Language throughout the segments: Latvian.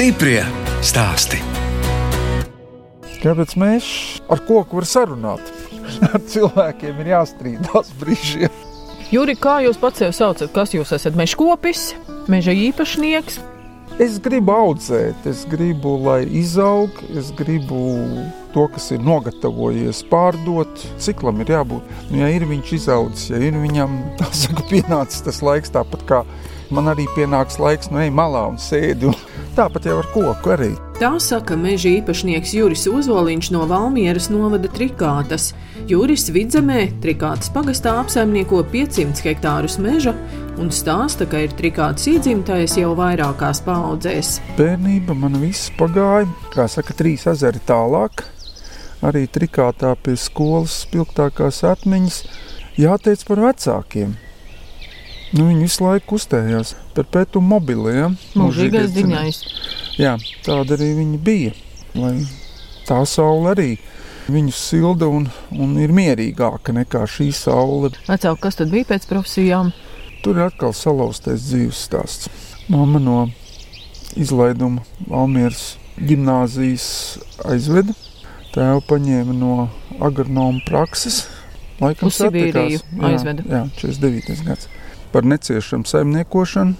Stiprie stāsti. Kāpēc mēs ar koku varam sarunāt? Ar cilvēkiem ir jāstrīdās brīžiem. Juri, kā jūs pats sev saucat? Kas jūs esat? Mežkopis, meža īpašnieks? Es gribu audzēt, es gribu, lai izaug, es gribu to, kas ir nogatavojies, pārdot. Ciklam ir jābūt. Nu, ja ir viņš izaudzis, ja ir viņam saka, pienācis tas laiks, tāpat kā man arī pienāks laiks, nu, ej malā un sēdi. Tāpat jau ar koku arī. Tā saka meža īpašnieks Juris Ozoliņš no Valmieras novada Trikātas. Juris Vidzemē Trikātas pagastā apsaimnieko 500 hektārus meža un stāsta, ka ir Trikātas iedzimtais jau vairākās paudzēs. Bērnība man viss pagāja, kā saka, trīs ezeri tālāk. Arī Trikātā pie skolas spilgtākās atmiņas jāteic par vecākiem. Nu, viņi visu laiku kustējās par pētu mobiliem. Mūžīgais ziņais. Jā, tāda arī viņi bija. Lai tā saule arī viņu silda un, un ir mierīgāka nekā šī saule. Vecāki, kas tad bija pēc profesijām? Tur ir atkal salauztais dzīves stāsts. Mama no izlaiduma Valmieras gimnāzijas aizveda. Tēvu paņēma no agronoma prakses. Laikam Uz Sibīriju aizveda. Jā, jā 49. gads par neciešamu saimniekošanu,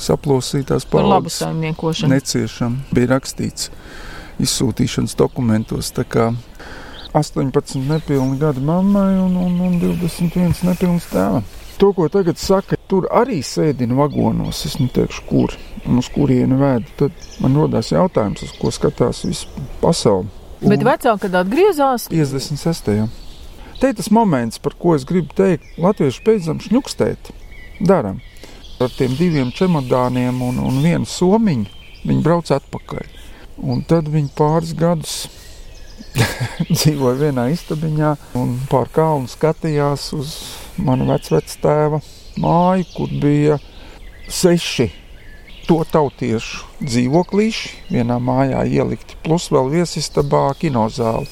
saplosītās Par labu paudzes. saimniekošanu. Neciešam bija rakstīts izsūtīšanas dokumentos. Tā kā 18 nepilni gadi mammai un, un, un 21 nepilns tēvam. To, ko tagad saka, tur arī sēdina vagonos, es neteikšu, kur un uz kurieni vēd. Tad man rodas jautājums, uz ko skatās visa pasaule. Bet vecāki, kad atgriezās, 56. Te ir tas moments, par ko es gribu teikt, Latviešu beidzam šņukstēt. Daram. Ar tiem diviem čemodāniem un, un vienu somiņu viņi brauc atpakaļ. Un tad viņi pāris gadus dzīvoja vienā istabiņā un pār kalnu skatījās uz manu vecvectēva māju, kur bija seši to tautiešu dzīvoklīši, vienā mājā ielikti, plus vēl viesistabā kinozāli.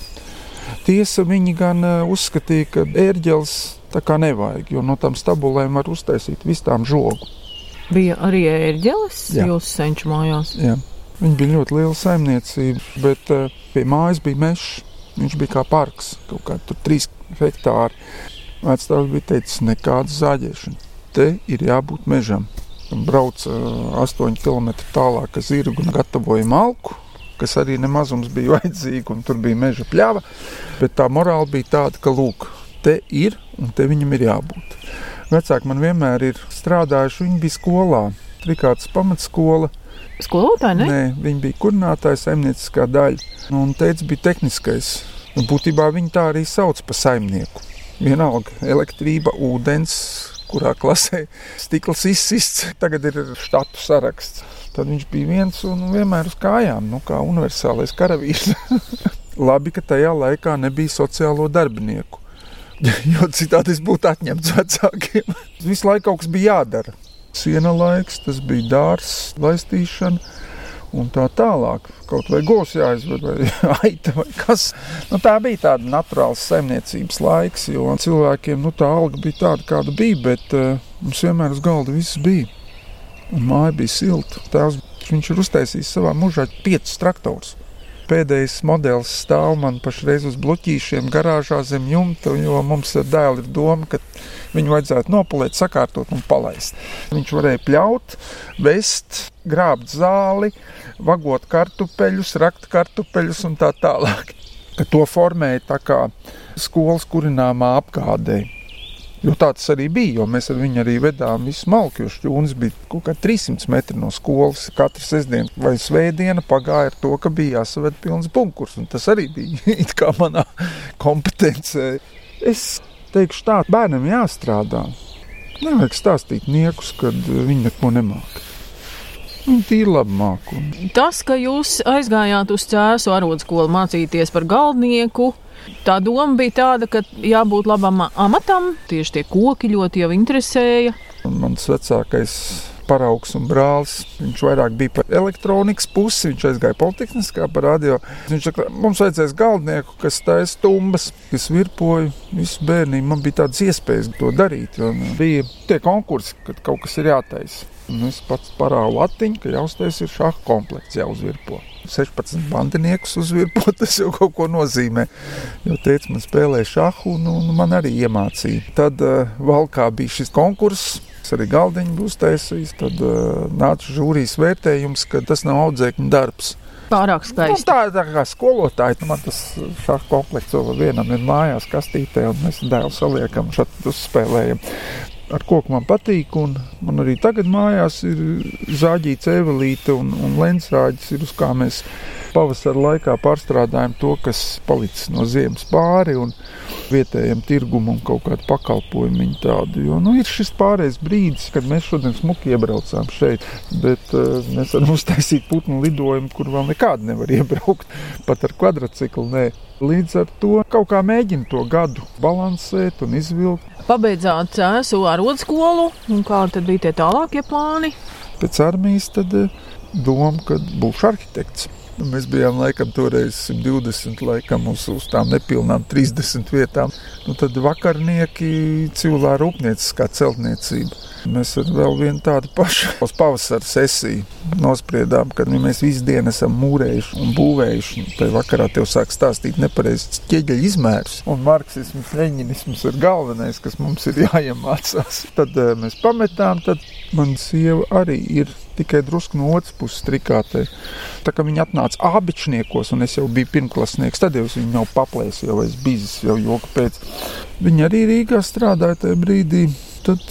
Tiesa viņi gan eh, uzskatīja, ka ērģeles tā kā nevajag, jo no tām stabulēm var uztaisīt vistām žogu. bija arī ērģeles Jā. jūsu senču mājās. Jā. Viņa bija ļoti liela saimniecība, bet uh, pie mājas bija mežs. Viņš bija kā parks, kaut kādi trīs hektāri. Vecāks bija teicis, nekāda zāģēšana. Te ir jābūt mežam. Un brauca uh, 8 km tālāk ar zirgu gatavoja malku, kas arī nemazums bija vajadzīga, un tur bija meža pļava. Bet tā morāla bija tāda, ka lūk, te ir un te viņam ir jābūt. Vecāki man vienmēr ir strādājuši, viņi bija skolā, Trikātas pamatskola. Skolotāji, ne? Nē, viņa bija kurinātāja, saimnieciskā daļa. Nu, Un teica, bija tehniskais. Un būtībā viņa tā arī sauc par saimnieku. Vienalga, elektrība, ūdens, kurā klasē stikls izsists. Tagad ir štatu saraksts. Tad viņš bija viens un vienmēr uz kājām, nu, kā universālais karavīrs. Labi, ka tajā laikā nebija sociālo darbinieku. Jo citādi es būtu atņemts vecākiem. Visu laiku kaut kas bija jādara. Siena laiks, tas bija dārsts, laistīšana un tā tālāk. Kaut vai govs jāizved, vai aita, vai kas. Nu, tā bija tāda naturāla saimniecības laiks, jo cilvēkiem nu, tā alga bija tāda, kāda bija, bet uh, mums vienmēr uz galda viss bija. Un māja bija silta. Tēvs, viņš ir uztaisījis savā mūžā piecus traktorus. Pēdējais modelis stāv man pašreiz uz bloķīšiem garāžā zem jumta, jo mums ar dēlu ir doma, ka viņu vajadzētu nopulēt, sakārtot un palaist. Viņš varēja pļaut, vest, grābt zāli, vagot kartupeļus, rakt kartupeļus un tā tālāk. Ka to formēja tā kā skolas kurināmā apgādē. Jo tā tas arī bija, jo mēs ar viņu arī vedām visu malku, šķūnis bija kaut kā 300 metri no skolas. Katru sestdienu vai svētdienu pagāja ar to, ka bija jāsaved pilns bunkurs, un tas arī bija it kā manā kompetencē. Es teikšu tā, bērnam jāstrādā. Nevajag stāstīt niekus, kad viņi neko nemāca. Viņi tīri labi māku. Tas, ka jūs aizgājāt uz cēsu arodskolu mācīties par galdnieku, tā doma bija tāda, ka jābūt labam amatam. Tieši tie koki ļoti jau interesēja. Un mans vecākais paraugs un brālis. Viņš vairāk bija par elektronikas pusi, viņš aizgāja politehniskā par radio. Viņš saka, mums vajadzēs galdnieku, kas taisa tumbas, kas virpoja visu bērnību. Man bija tādas iespējas to darīt, nu, bija tie konkursi, kad kaut kas ir jātaisa. Un es pats parādu latiņu, ka jāuztais ir šāda komplekts jāuzvirpo. 16 bandiniekus uzvirpot, tas jau kaut ko nozīmē. Jo teica, man spēlē šāhu, un, un man arī iemācīja. Tad uh, valkā bija šis konkurss. Arī galdiņu būs taisījis. Tad uh, nāca žūrijas vērtējums, ka tas nav audzēkņu darbs. Pārāk skaisti. Nu, tā ir tā kā skolotāja. Man tas šāds komplekts vēl vienam ir mājās, kastītē, un mēs dēlu saliekam, šeit uzspēlējam ar koku man patīk. Man arī tagad mājās ir zāģīts evelīte un, un lensrāģis, ir uz kā mēs pavasara laikā pārstrādājam to, kas palicis no ziemas pāri un vietējiem tirgumam kaut kādu pakalpojumu tādu. Jo nu, ir šis pārējais brīdis, kad mēs šodien smuki iebraucām šeit, bet uh, mēs varam uztaisīt putnu lidojumu, kur vēl nekādu nevar iebraukt, pat ar kvadrciklu. Līdz ar to kaut kā mēģina to gadu balansēt un izvilkt. Pabeidzāt cēsu arodskolu, un kā tad bija tie tālākie plāni? Pēc armijas tad eh, doma, ka būšu arhitekts. Nu, mēs bijām laikam toreiz 120, laikam uz, uz tām nepilnām 30 vietām. Nu, tad vakarnieki cilvē rūpnieciskā celtniecība. Mēs ar vēl vienu tādu pašu uz pavasara sesiju nospriedām, ka nu, mēs visu dienu esam mūrējuši un būvējuši. Tajā vakarā tev sāk stāstīt nepareizs ķieģeļa izmērs. Un marksisms, leņķisms ir galvenais, kas mums ir jāiemācās. Tad uh, mēs pametām, tad man sieva arī ir tikai drusku no otras puses trikātē. Tā kā viņi atnāca abičniekos, un es jau biju pirmklasnieks, tad jau es viņu nav paplēsis, jau es biju jau joka pēc. Viņi arī Rīgā strādāja tajā brīdī, tad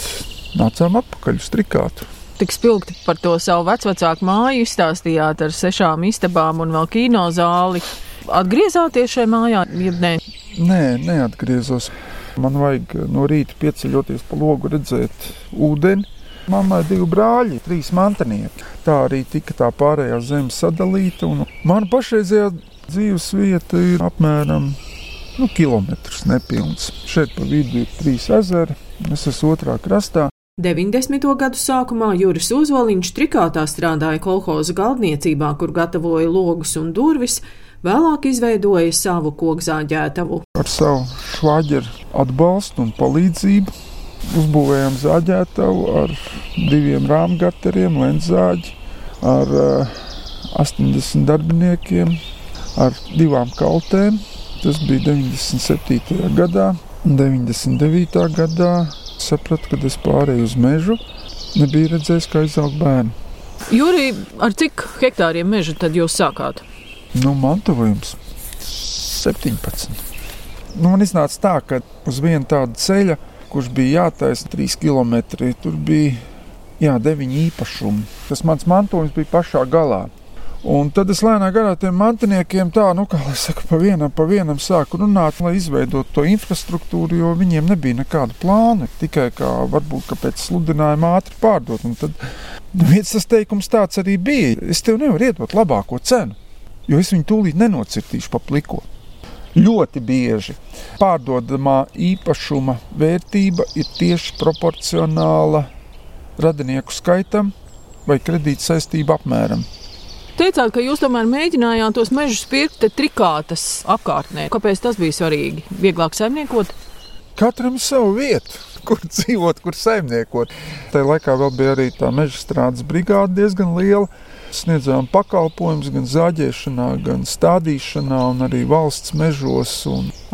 nācām atpakaļ uz trikātu. Tik spilgti par to savu vecāku māju izstāstījāt ar sešām istabām un vēl kino zāli. Atgriezāties šajā mājā, jeb nē? Nē, neatgriezos. Man vajag no rīta pieceļoties pa logu, redzēt ūdeni, Mammai divi brāļi, trīs mantinieki. Tā arī tika tā pārējā zeme sadalīta. Mana pašreizējā dzīves vieta ir apmēram nu, kilometrs nepilns. Šeit pa vidu ir trīs ezeri, es esmu otrā krastā. 90. gadu sākumā Juris Uzvaliņš trikātā strādāja kolhoza galdniecībā, kur gatavoja logus un durvis, vēlāk izveidoja savu kokzāģētavu. Ar savu švāģeru atbalstu un palīdzību uzbūvējām zāģētavu ar diviem rāmgarteriem, lenzāģi, ar uh, eh, 80 darbiniekiem, ar divām kaltēm. Tas bija 97. gadā. 99. gadā sapratu, kad es pārēju uz mežu, nebija redzējis, kā izaug bērnu. Jūrī, ar cik hektāriem meža tad jūs sākāt? Nu, mantojums 17. Nu, man iznāca tā, ka uz vienu tādu ceļu kurš bija jātaisa 3 km. Tur bija jā, 9 īpašumi. Tas mans mantojums bija pašā galā. Un tad es lēnām garā tiem mantiniekiem tā, nu, kā lai saka, pa vienam, pa vienam sāku runāt, lai izveidotu to infrastruktūru, jo viņiem nebija nekāda plāna. Tikai kā varbūt pēc sludinājuma ātri pārdot. Un tad nu, viens tas teikums tāds arī bija. Es tev nevaru iedot labāko cenu, jo es viņu tūlīt nenocirtīšu pa plikot. Ļoti bieži pārdodamā īpašuma vērtība ir tieši proporcionāla radinieku skaitam vai kredīta saistību apmēram. Teicāt, ka jūs tomēr mēģinājāt tos mežus pirkt trikātas apkārtnē. Kāpēc tas bija svarīgi? Vieglāk saimniekot? Katram ir sava vieta, kur dzīvot, kur saimniekot. Tajā laikā vēl bija arī tā meža strādes brigāde diezgan liela sniedzām pakalpojumus gan zāģēšanā, gan stādīšanā, un arī valsts mežos.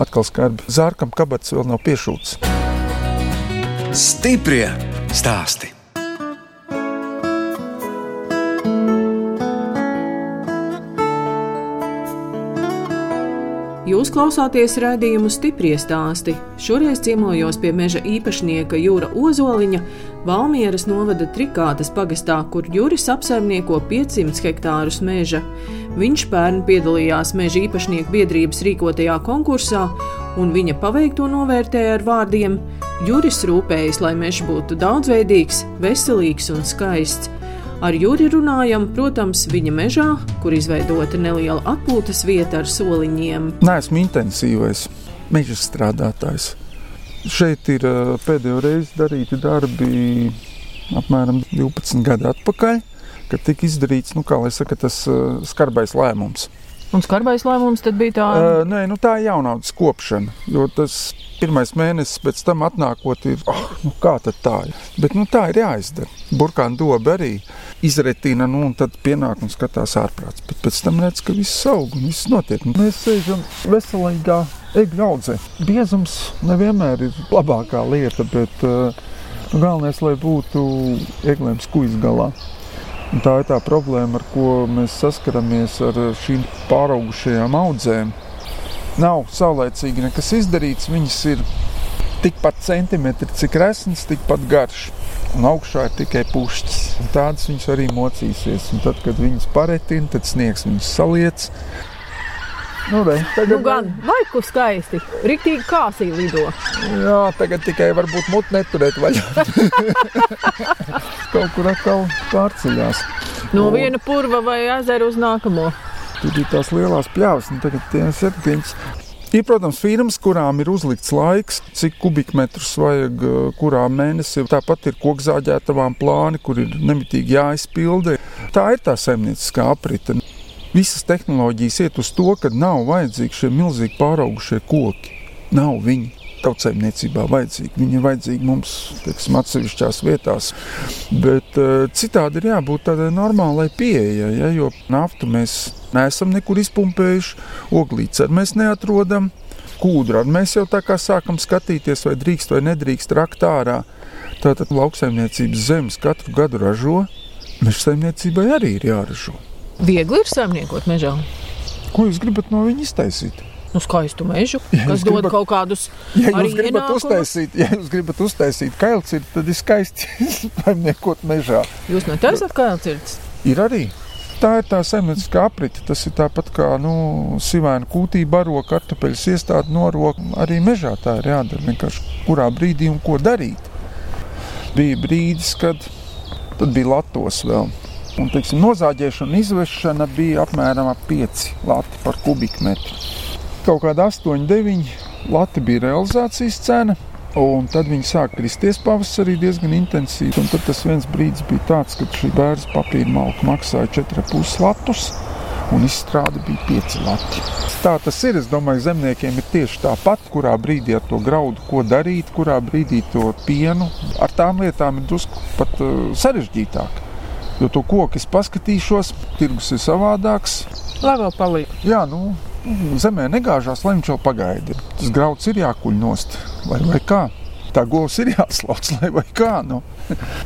Atkal skarbi zārkam kabats vēl nav piešūts. Stiprie stāsti! Jūs klausāties raidījumu stipri stāstī. Šoreiz ciemojos pie meža īpašnieka Jūra Ozoliņa, Valmieras novada Trikātas pagastā, kur Juris apsaimnieko 500 hektārus meža. Viņš pērn piedalījās meža īpašnieku biedrības rīkotajā konkursā, un viņa paveikto novērtēja ar vārdiem: Juris rūpējas, lai mežs būtu daudzveidīgs, veselīgs un skaists. Ar Juri runājam, protams, viņa mežā, kur izveidota neliela atpūtas vieta ar soliņiem. Nē, esmu intensīvais meža strādātājs. Šeit ir pēdējo reizi darīti darbi apmēram 12 gadu atpakaļ, kad tika izdarīts, nu, saka, tas uh, skarbais lēmums. Un skarbais lēmums tad bija tā? Uh, nē, nu tā ir jaunaudas kopšana, jo tas pirmais mēnesis pēc tam atnākot ir, oh, nu kā tad tā ir? Bet nu tā ir jāizdara. Burkāna doba arī izretina, nu un tad pienāk un skatās ārprāts. Bet pēc tam redz, ka viss aug un viss notiek. Mēs sēžam veselīgā egļu audzē. Biezums nevienmēr ir labākā lieta, bet uh, galvenais, lai būtu eglēm skujas galā. Un tā ir tā problēma, ar ko mēs saskaramies ar šīm pāraugušajām audzēm. Nav saulēcīgi nekas izdarīts, viņas ir tikpat centimetri, cik resns, tikpat garš. Un augšā ir tikai pušķis. Tādas viņas arī mocīsies. Un tad, kad viņas paretina, tad sniegs viņas saliec. Nu, re, tagad... nu gan, vai ku skaisti. Riktīgi kāsī lido. Jā, tagad tikai varbūt mutu neturēt vaļā. Kaut kur atkal pārceļās. No o. viena purva vai ezera uz nākamo. Tur bija tās lielās pļavas, un tagad tie ir septiņas. Ir, protams, firmas, kurām ir uzlikts laiks, cik kubikmetrus vajag kurā mēnesī. Tāpat ir kokzāģētavām plāni, kur ir nemitīgi jāizpilda. Tā ir tā saimnieciskā aprite. Visas tehnoloģijas iet uz to, ka nav vajadzīgi šie milzīgi pāraugušie koki. Nav viņi tautsēmniecībā vajadzīgi. Viņi ir vajadzīgi mums teiksim, atsevišķās vietās. Bet uh, citādi ir jābūt tādai normālai pieejai, ja, jo naftu mēs neesam nekur izpumpējuši, oglītes arī mēs neatrodam. Kūdra mēs jau tā kā sākam skatīties, vai drīkst vai nedrīkst rakt ārā. Tātad lauksaimniecības zemes katru gadu ražo, meža saimniecībai arī ir jāražo. Viegli ir saimniekot mežā. Ko jūs gribat no viņa iztaisīt? Nu, skaistu mežu, ja kas dod gribat, kaut kādus ja jūs gribat ienākumus. uztaisīt, ja jūs gribat uztaisīt kailcirti, tad ir skaisti saimniekot mežā. Jūs netaisat kailcirtis? Ir arī. Tā ir tā zemnieciskā aprite. Tas ir tāpat kā nu, sīvēna kūtī baro kartupeļus iestādi norok. Arī mežā tā ir jādara. Vienkārši kurā brīdī un ko darīt. Bija brīdis, kad bija latos vēl Un, teiksim, nozāģēšana, izvešana bija apmēram 5 lati par kubikmetru. Kaut kāda 8, 9 lati bija realizācijas cena. Un tad viņi sāka kristies pavasarī diezgan intensīvi. Un tad tas viens brīdis bija tāds, kad šī bērns papīra malka maksāja 4,5 latus un izstrāde bija 5 lati. Tā tas ir. Es domāju, zemniekiem ir tieši tāpat, kurā brīdī ar to graudu, ko darīt, kurā brīdī to pienu. Ar tām lietām ir drusku pat uh, sarežģītāk. Jo to koku es paskatīšos, tirgus ir savādāks. Lai vēl paliek. Jā, nu, zemē negāžās, lai viņš vēl pagaida. Tas grauds ir jākuļ nost, vai, vai kā. Tā govs ir jāslauc, lai vai kā. Nu.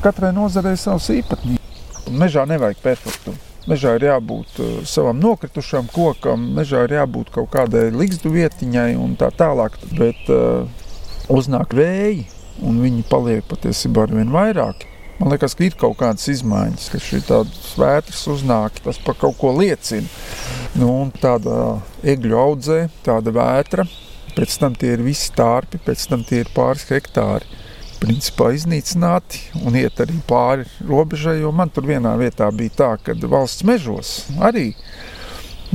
Katrai nozarei savs īpatnības. Mežā nevajag perfektu. Mežā ir jābūt uh, savam nokritušam kokam, mežā ir jābūt kaut kādai likstu vietiņai un tā tālāk. Bet uh, uznāk vēji, un viņi paliek patiesībā ar vien vairāk. Man liekas, ka ir kaut kādas izmaiņas, ka šī tādas vētras uznāk, tas par kaut ko liecina. Nu, tāda egļu audzē, tāda vētra, pēc tam tie ir visi tārpi, pēc tam tie ir pāris hektāri. Principā iznīcināti un iet arī pāri robežai, jo man tur vienā vietā bija tā, ka valsts mežos arī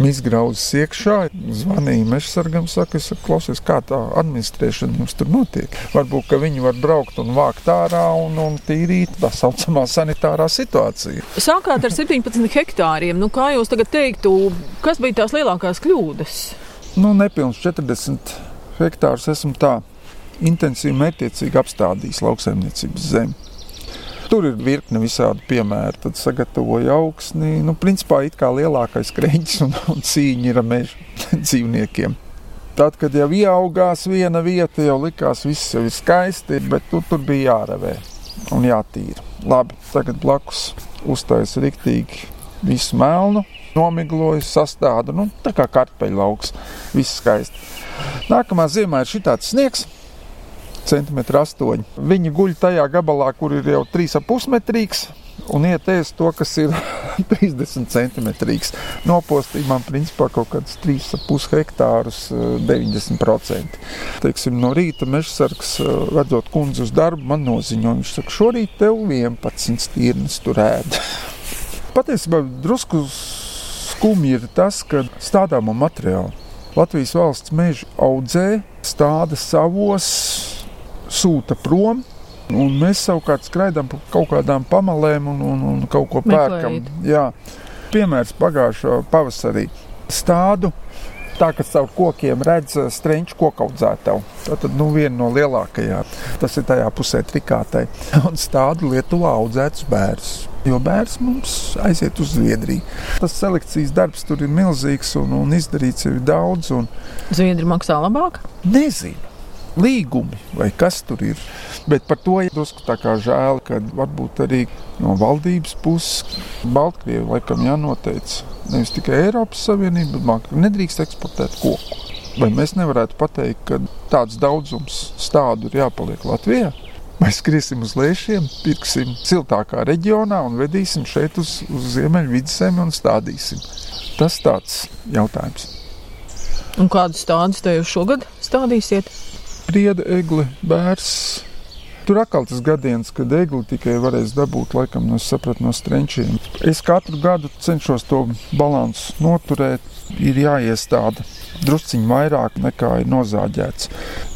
izgrauzis iekšā. Zvanīja mežsargam, saka, es klausies, kā tā administrēšana jums tur notiek. Varbūt, viņi var braukt un vākt ārā un, un tīrīt tā saucamā sanitārā situācija. Sākāt ar 17 hektāriem. Nu, kā jūs tagad teiktu, kas bija tās lielākās kļūdas? Nu, nepilns 40 hektārus esmu tā intensīvi, mērķiecīgi apstādījis lauksaimniecības zemi. Tur ir virkne visādi piemēri. Tad sagatavoja augsni. Nu, principā it kā lielākais kreņķis un, un cīņa ir ar meža dzīvniekiem. Tad, kad jau ieaugās viena vieta, jau likās, viss jau ir skaisti, bet tu, tur bija jārevē un jātīra. Labi, tagad blakus uztaisīja riktīgi visu melnu, nomigloja, sastāda, nu, tā kā kartupeļlauks, viss skaisti. Nākamā ziemā ir šitāds sniegs, astoņi. Viņi guļ tajā gabalā, kur ir jau 3,5 metrīgs. Un ietēs to, kas ir 30 centimetrīgs. Nopostīt man principā kaut kādus 3,5 hektārus 90%. Eh, Teiksim, no rīta mežsargs eh, vedot kundzi uz darbu, man noziņo, viņš saka, šorīt tev 11 stīrnes tur ēd. Patiesībā drusku skumji ir tas, ka stādāmo materiālu Latvijas valsts meža audzē stāda savos sūta prom, Un mēs savukārt skraidām pa kaut kādām pamalēm un, un, un kaut ko pērkam. Jā. Piemērs pagājušā pavasarī stādu. Tā kā caur kokiem redz eh, strūklas kokaudzētavu. Tā tad nu, viena no lielākajām. Tas ir tajā pusē trikātai. Un stādu Lietuvā audzēts bērns. Jo bērns mums aiziet uz Zviedriju. Tas selekcijas darbs tur ir milzīgs un, un izdarīts ir daudz. Un... Zviedri maksā labāk? Nezinu līgumi vai kas tur ir. Bet par to ir drusku žēl, ka varbūt arī no valdības puses Baltkrievija laikam jānoteic. Nevis tikai Eiropas Savienība, bet nedrīkst eksportēt koku. Vai mēs nevarētu pateikt, ka tāds daudzums stādu ir jāpaliek Latvijā? Mēs skriesim uz lēšiem, pirksim siltākā reģionā un vedīsim šeit uz, uz Ziemeļvidzemi un stādīsim. Tas tāds jautājums. Un kādus tādus te jūs šogad stādīsiet? Prieda, egle, bērs. Tur atkal tas gadījums, kad egli tikai varēs dabūt, laikam, no, sapratu, no strenčiem. Es katru gadu cenšos to balansu noturēt. Ir jāiestāda drusciņš vairāk nekā ir nozāģēts.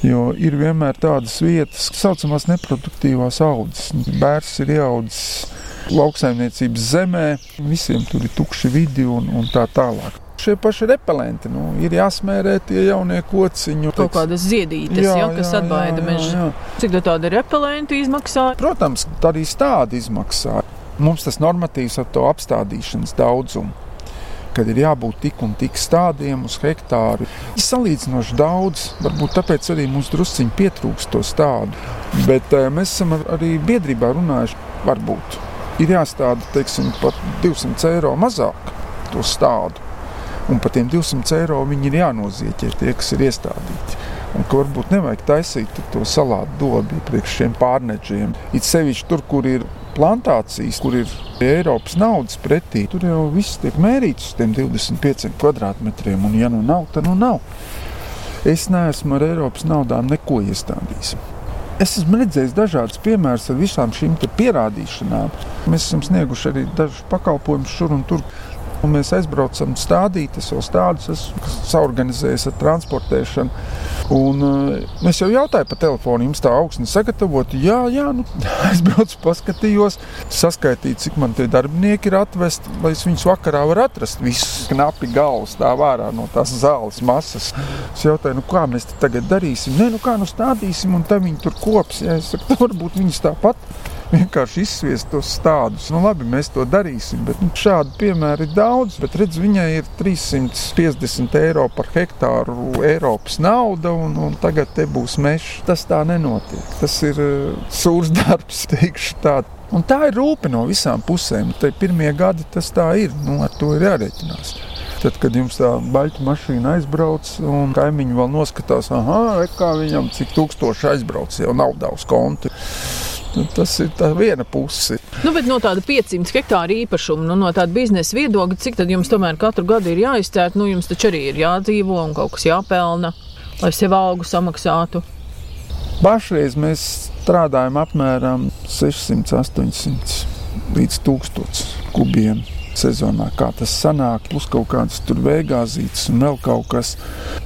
Jo ir vienmēr tādas vietas, kas saucamās neproduktīvās audzes. Bērs ir ieaudzis lauksaimniecības zemē, visiem tur ir tukši vidi un, un tā tālāk šie paši repelenti. Nu, ir jāsmērē tie jaunie kociņi. Kaut kādas ziedītes, jā, ja, kas jā, atbaida mežu. Cik tāda repelenti izmaksā? Protams, arī tāda izmaksā. Mums tas normatīvs ar to apstādīšanas daudzumu kad ir jābūt tik un tik stādiem uz hektāru. Ir salīdzinoši daudz, varbūt tāpēc arī mums drusciņi pietrūkst to stādu. Bet eh, mēs esam arī biedrībā runājuši, varbūt ir jāstāda teiksim, pat 200 eiro mazāk to stādu. Un par tiem 200 eiro viņi ir jānozieķē tie, kas ir iestādīti. Un ka varbūt nevajag taisīt to salātu dobu priekš šiem pārneģiem. It sevišķi tur, kur ir plantācijas, kur ir Eiropas naudas pretī, tur jau viss tiek mērīts uz tiem 25 kvadrātmetriem. Un ja nu nav, tad nu nav. Es neesmu ar Eiropas naudām neko iestādījis. Es esmu redzējis dažādus piemērus ar visām šīm pierādīšanām. Mēs esam snieguši arī dažus pakalpojumus šur un tur. Un mēs aizbraucam stādīt, es jau stādus esmu saorganizējis ar transportēšanu. Un, uh, es jau jautāju pa telefonu, jums tā augsne sagatavot. Jā, jā, nu, aizbraucu, paskatījos, saskaitīju, cik man tie darbinieki ir atvesti, lai es viņus vakarā varu atrast. Viss knapi galvas stāv ārā no tās zāles masas. Es jautāju, nu, kā mēs tagad darīsim? Nē, nu kā nu stādīsim, un tā viņi tur kops. Jā, es saku, varbūt viņas tāpat vienkārši izsviest tos stādus. Nu, labi, mēs to darīsim, bet nu, šādu piemēru ir daudz. Bet redz, viņai ir 350 eiro par hektāru Eiropas nauda, un, un tagad te būs mežs. Tas tā nenotiek. Tas ir uh, sūrs darbs, teikšu tā. Un tā ir rūpe no visām pusēm. Te pirmie gadi tas tā ir. Nu, ar to ir jārēķinās. Tad, kad jums tā baļķa mašīna aizbrauc, un kaimiņi vēl noskatās, ah, kā viņam cik tūkstoši aizbrauc, jau naudā uz konta. Nu, tas ir tā viena puse. Nu, bet no tāda 500 hektāra īpašuma, nu, no tāda biznesa viedokļa, cik tad jums tomēr katru gadu ir jāizcērt? Nu, jums taču arī ir jādzīvo un kaut kas jāpelna, lai sev algu samaksātu. Pašreiz mēs strādājam apmēram 600, 800 līdz 1000 kubiem sezonā, kā tas sanāk, plus kaut kādas tur vēgāzītes un vēl kaut kas.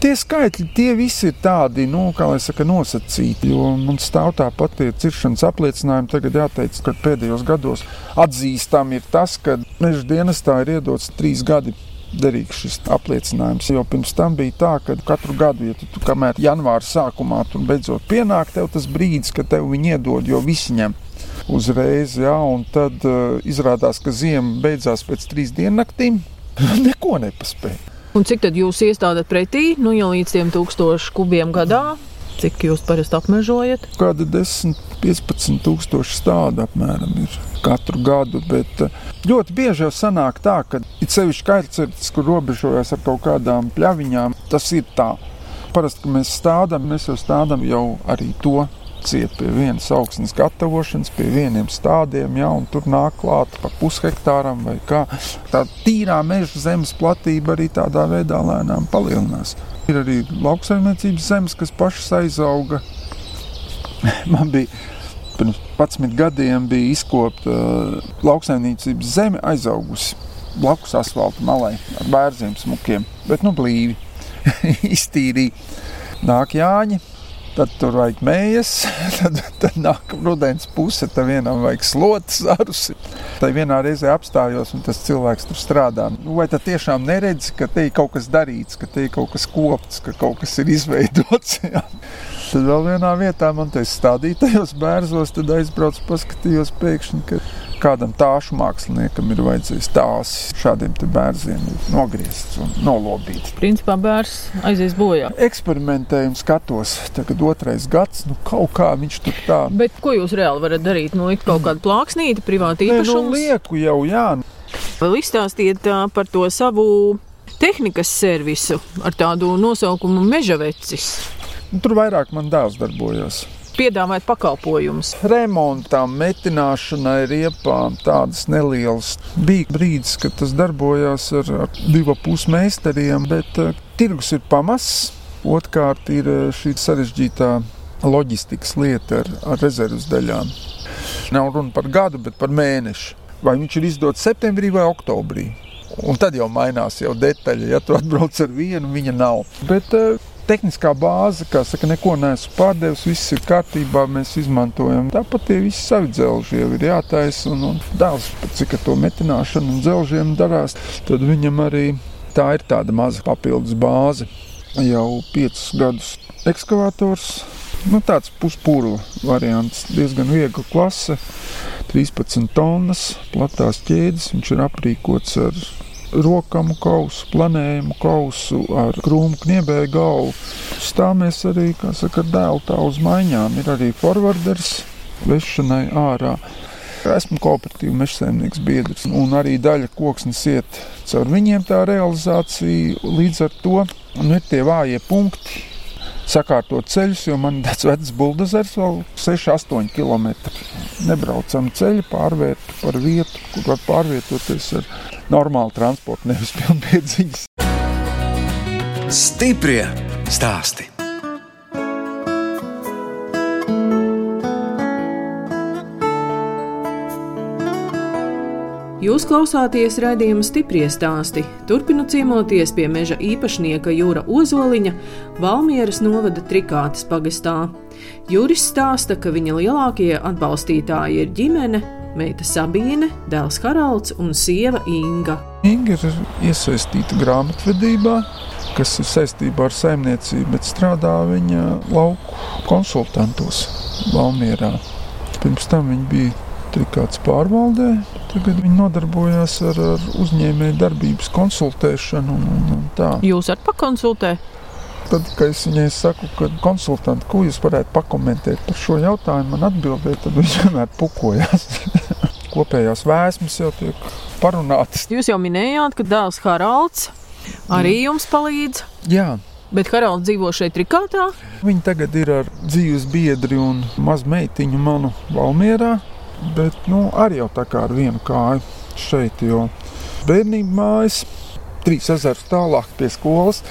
Tie skaitļi, tie visi ir tādi, nu, kā lai saka, nosacīti, jo man stāv tāpat tie ciršanas apliecinājumi. Tagad jāteic, ka pēdējos gados atzīstam ir tas, ka meža dienestā ir iedots trīs gadi derīgs šis apliecinājums. Jo pirms tam bija tā, ka katru gadu, ja tu, tu kamēr janvāra sākumā tur beidzot pienāk, tev tas brīdis, kad tev viņi iedod, jo visi ņem uzreiz, jā, un tad uh, izrādās, ka ziema beidzās pēc trīs diennaktīm. Neko nepaspēja. Un cik tad jūs iestādat pretī, nu jau līdz tiem tūkstošu kubiem gadā? Cik jūs parasti apmežojat? Kāda 10, 15 tūkstoši stāda apmēram ir katru gadu. Bet eh, ļoti bieži jau sanāk tā, ka it sevišķi kaircertis, kur robežojas ar kaut kādām pļaviņām, tas ir tā. Parasti, kad mēs stādām, mēs jau stādām jau arī to ciet pie vienas augsnes gatavošanas, pie vieniem stādiem, ja, un tur nāk klāt pa pushektāram vai kā. Tā tīrā meža zemes platība arī tādā veidā lēnām palielinās. Ir arī lauksaimniecības zemes, kas pašas aizauga. Man bija pirms 11 gadiem bija izkopta uh, lauksaimniecības zeme aizaugusi blakus asfaltam malai ar bērziem smukiem, bet nu blīvi iztīrīja. Nāk Jāņi, tad tur vajag mējas, tad, tad nāk rudens puse, tad vienam vajag slotas arus. Tad vienā reizē apstājos, un tas cilvēks tur strādā. Nu, vai tad tiešām neredz, ka te ir kaut kas darīts, ka te ir kaut kas kopts, ka kaut kas ir izveidots? Jā. Tad vēl vienā vietā man te stādīja tajos bērzos, tad aizbraucu, paskatījos pēkšņi, kādam tāšu māksliniekam ir vajadzējis tās šādiem bērziem nogriezts un nolobīts. Principā bērs aizies bojā. Eksperimentējumu skatos, tagad otrais gads, nu kaut kā viņš tur tā. Bet ko jūs reāli varat darīt? Nu, likt kaut kādu plāksnīti, privāti īpašumu? Nu, lieku jau, jā. Vēl izstāstiet par to savu tehnikas servisu ar tādu nosaukumu Meža vecis. Tur vairāk man dēls darbojās piedāvājat pakalpojumus? Remontam, metināšanai, riepām tādas nelielas. Bija brīdis, kad tas darbojās ar, ar divu pusmeistariem, bet uh, tirgus ir pamazs. Otrkārt ir uh, šī sarežģītā loģistikas lieta ar, ar rezerves daļām. Nav runa par gadu, bet par mēnešu. Vai viņš ir izdots septembrī vai oktobrī? Un tad jau mainās jau detaļa. Ja tu atbrauc ar vienu, viņa nav. Bet uh, tehniskā bāze, kā saka, neko neesmu pārdevis, viss ir kārtībā, mēs izmantojam. Tāpat tie visi savi dzelži jau ir jātaisa, un, un dēls, cik ar to metināšanu un dzelžiem darās, tad viņam arī tā ir tāda maza papildus bāze. Jau piecus gadus ekskavators, nu tāds puspūru variants, diezgan viegla klase, 13 tonnas, platās ķēdes, viņš ir aprīkots ar rokamu kausu, planējumu kausu ar krūmu kniebēju galvu. Stāmies arī, kā saka, dēlu tā uz maiņām. Ir arī forwarders vešanai ārā. Esmu kooperatīva mežsaimnieks biedrs, un arī daļa koksnes iet caur viņiem tā realizācija. Līdz ar to nu, ir tie vājie punkti, sakārtot ceļus, jo man tāds vecs buldozers vēl 6-8 km. Nebraucam ceļu, pārvērtu par vietu, kur var pārvietoties ar normālu transportu, nevis pilnpiedziņas. Stiprie stāsti! Jūs klausāties raidījuma stipri stāstī. Turpinu ciemoties pie meža īpašnieka Jūra Ozoliņa, Valmieras novada Trikātas pagastā. Juris stāsta, ka viņa lielākie atbalstītāji ir ģimene, meita Sabīne, dēls Haralds un sieva Inga. Inga ir iesaistīta grāmatvedībā, kas ir saistībā ar saimniecību, bet strādā viņa lauku konsultantos Valmierā. Pirms tam viņa bija trikāts pārvaldē, tagad viņa nodarbojās ar, ar uzņēmēju darbības konsultēšanu un, un, tā. Jūs arī pakonsultējat? Tad, kad es viņai saku, ka konsultanti, ko jūs varētu pakomentēt par šo jautājumu, man atbildēja, tad viņš vienmēr pukojās. Kopējās vēsmas jau tiek parunātas. Jūs jau minējāt, ka dēls Haralds arī jums palīdz. Jā. Bet Haralds dzīvo šeit, Rikātā. Viņa tagad ir ar dzīves biedri un mazmeitiņu manu Valmierā. Bet nu, arī jau tā kā ar vienu kāju šeit, jo bērnība mājas trīs ezerus tālāk pie skolas.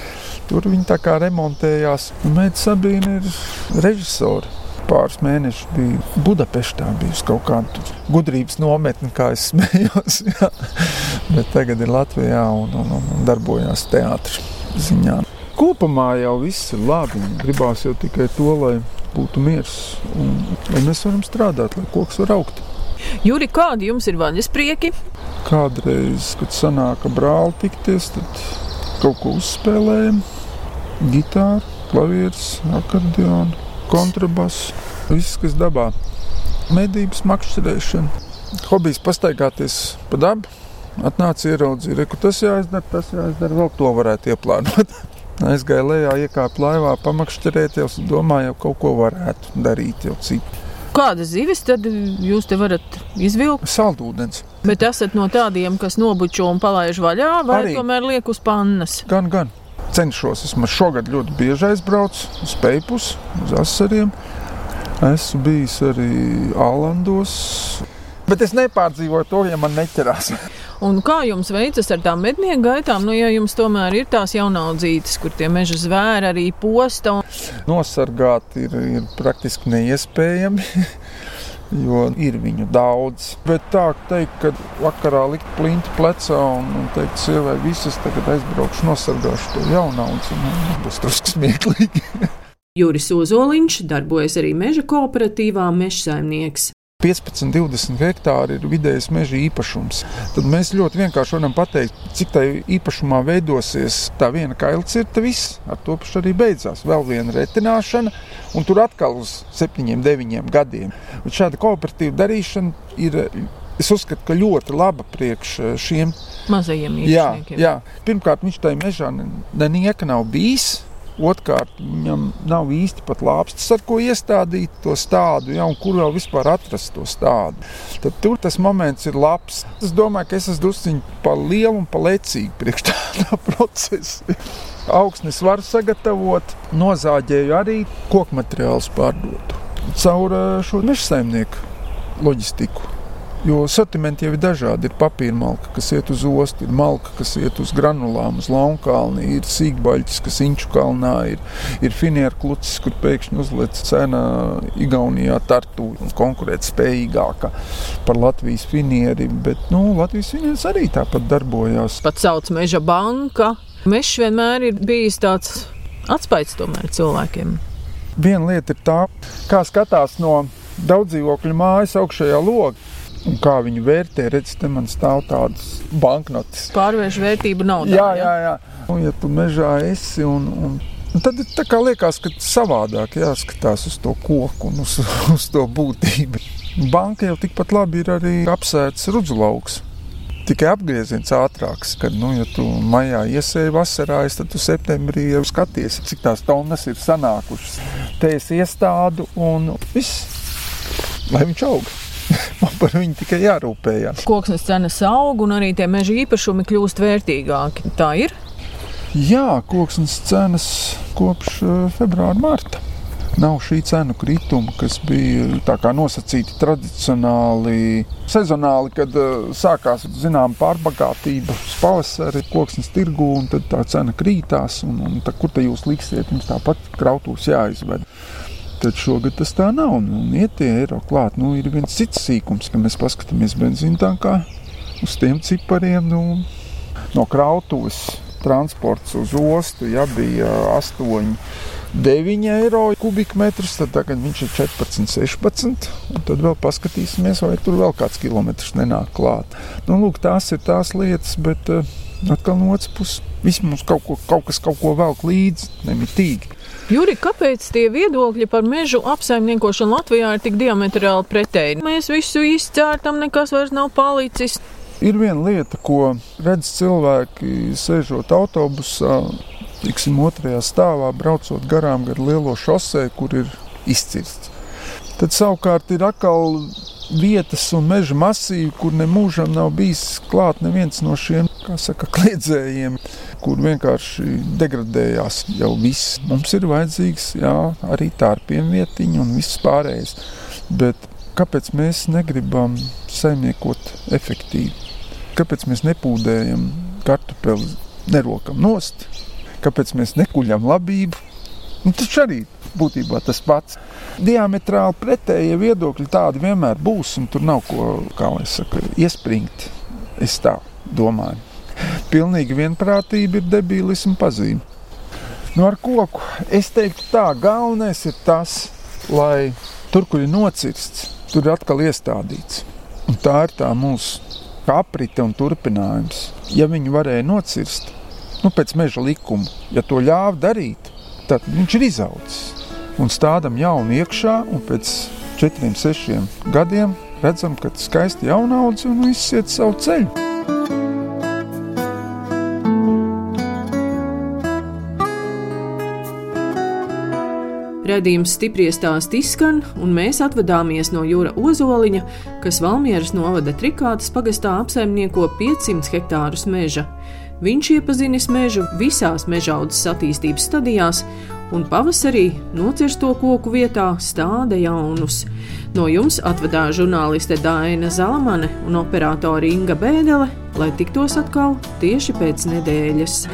Tur viņi tā kā remontējās. Mēģinājuma Sabīna ir režisori. Pāris mēnešus bija Budapeštā, bija kaut kāda gudrības nometne, kā es smējos. Jā. Bet tagad ir Latvijā un, un, un darbojās teātris ziņā. Kopumā jau viss ir labi. Gribās jau tikai to, lai būtu miers un lai mēs varam strādāt, lai koks var augt. Juri, kādi jums ir vaļas prieki? Kādreiz, kad sanāka brāli tikties, tad kaut ko uzspēlējam gitāra, klavieres, akordeons, kontrabass, viss, kas dabā. Medības, makšķerēšana, hobijs pastaigāties pa dabu. Atnāca ieraudzīja, ka tas jāizdara, tas jāizdara, vēl to varētu ieplānot. Aizgāja lejā, iekāpa laivā, pamakšķerēt, jau domāju, jau kaut ko varētu darīt jau citu. Kādas zivis tad jūs te varat izvilkt? Saldūdens. Bet esat no tādiem, kas nobučo un palaiž vaļā, vai Arī. tomēr liek uz pannas? Gan, gan cenšos. Esmu šogad ļoti bieži aizbraucis uz Peipus, uz Asariem. Esmu bijis arī Ālandos. Bet es nepārdzīvoju to, ja man neķerās. Un kā jums veicas ar tām mednieku gaitām? Nu, ja jums tomēr ir tās jaunaudzītes, kur tie meža zvēri arī posta. Un... Nosargāt ir, ir praktiski neiespējami. jo ir viņu daudz. Bet tā teikt, ka vakarā likt plinti plecā un, un teikt, sievai, visas tagad aizbraukšu, nosargāšu to jaunaudu, tas būs drusku smieklīgi. Juris Ozoliņš darbojas arī meža kooperatīvā mežsaimnieks. 15, 20 hektāri ir vidējais meža īpašums. Tad mēs ļoti vienkārši varam pateikt, cik tā īpašumā veidosies tā viena kailcirta, viss ar to pašu arī beidzās. Vēl viena retināšana, un tur atkal uz 7, 9 gadiem. Un šāda kooperatīva darīšana ir. Es uzskatu, ka ļoti laba priekš šiem mazajiem īpašniekiem. Jā, jā. Pirmkārt, viņš tajā mežā nenieka nav bijis. Otrkārt, viņam nav īsti pat lāpstas, ar ko iestādīt to stādu, ja, un kur jau vispār atrast to stādu. Tad tur tas moments ir labs. Es domāju, ka es esmu drusciņš par lielu un par lecīgu priekš tādā procesa. Augsnes var sagatavot, nozāģēju arī koku materiālus pārdot caur eh, šo meža saimnieku loģistiku. Jo sortimenti jau ir dažādi. Ir papīra malka, kas iet uz ostu, ir malka, kas iet uz granulām, uz Launkalni, ir sīkbaļķis, kas Inču kalnā ir, ir finieru klucis, kur pēkšņi uzliek cena Igaunijā tartu konkurēt spējīgāka par Latvijas finieri, bet nu, Latvijas finieris arī tāpat darbojās. Pat sauc meža banka. Mežs vienmēr ir bijis tāds atspaids tomēr cilvēkiem. Viena lieta ir tā, kā skatās no daudz dzīvokļu mājas augšējā logā. Un kā viņi vērtē, redz, te man stāv tādas banknotes. Pārvērš vērtību naudā. Jā, jā, jā. Un, ja tu mežā esi un, un Un tad tā liekas, ka savādāk jāskatās uz to koku un uz, uz to būtību. Banka jau tikpat labi ir arī apsēsts rudzulauks. Tikai apgrieziens ātrāks, kad, nu, ja tu maijā iesēji vasarā, tad tu septembrī jau skaties, cik tās tonnas ir sanākušas. Te es iestādu un viss, lai viņš aug. Man par viņu tikai jārūpējas. Koksnes cenas aug un arī tie meža īpašumi kļūst vērtīgāki. Tā ir? Jā, koksnes cenas kopš eh, februāra, marta. Nav šī cenu krituma, kas bija nosacīta tradicionāli, sezonāli, kad uh, sākās zināma pārbagātība pavasarī, koksnes tirgu, un tad tā cena krītās. Un, un tā, kur te jūs liksiet, jums tāpat krautūs jāizved. Tad šogad tas tā nav. Nu, un iet tie eiro klāt. Nu, ir viens cits sīkums, ka mēs paskatāmies benzīntankā uz tiem cipariem. Nu, no krautuves transports uz ostu ja, bija 8. 9 eiro kubikmetrus, tad tagad viņš ir 14, 16. Tad vēl paskatīsimies, vai tur vēl kāds kilometrs nenāk klāt. Nu, lūk, tās ir tās lietas, bet uh, atkal no otras puses, vismaz kaut, ko, kaut kas kaut ko velk līdzi, nemitīgi. Juri, kāpēc tie viedokļi par mežu apsaimniekošanu Latvijā ir tik diametrāli pretēji? Mēs visu izcērtam, nekas vairs nav palicis. Ir viena lieta, ko redz cilvēki, sēžot autobusā, tiksim, otrajā stāvā, braucot garām gar lielo šosei, kur ir izcirsts. Tad savukārt ir atkal vietas un meža masīvi, kur nemūžam nav bijis klāt neviens no šiem saka, kliedzējiem kur vienkārši degradējās jau viss. Mums ir vajadzīgs jā, arī tārpiem vietiņa un viss pārējais. Bet kāpēc mēs negribam saimniekot efektīvi? Kāpēc mēs nepūdējam kartupeli, nerokam nost? Kāpēc mēs nekuļam labību? Nu, tas arī būtībā tas pats. Diametrāli pretējie viedokļi tādi vienmēr būs, un tur nav ko, kā lai saka, iespringt. Es tā domāju pilnīgi vienprātība ir debīlisma pazīme. Nu, ar koku es teiktu, tā galvenais ir tas, lai tur, kur ir nocirsts, tur ir atkal iestādīts. Un tā ir tā mūsu aprite un turpinājums. Ja viņi varēja nocirst, nu, pēc meža likuma, ja to ļāva darīt, tad viņš ir izaudzis. Un stādam jaunu iekšā, un pēc četriem, sešiem gadiem redzam, ka skaisti jauna audze un viss iet savu ceļu. Redījums stipri stāst izskan, un mēs atvadāmies no Jūra Ozoliņa, kas Valmieras novada Trikātas pagastā apsaimnieko 500 hektārus meža. Viņš iepazinis mežu visās mežaudzes attīstības stadijās, un pavasarī nocirsto koku vietā stāda jaunus. No jums atvedā žurnāliste Dāna Zalamane un operātore Inga Bēdele, lai tiktos atkal tieši pēc nedēļas.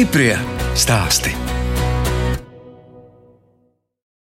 Stiprie stāsti.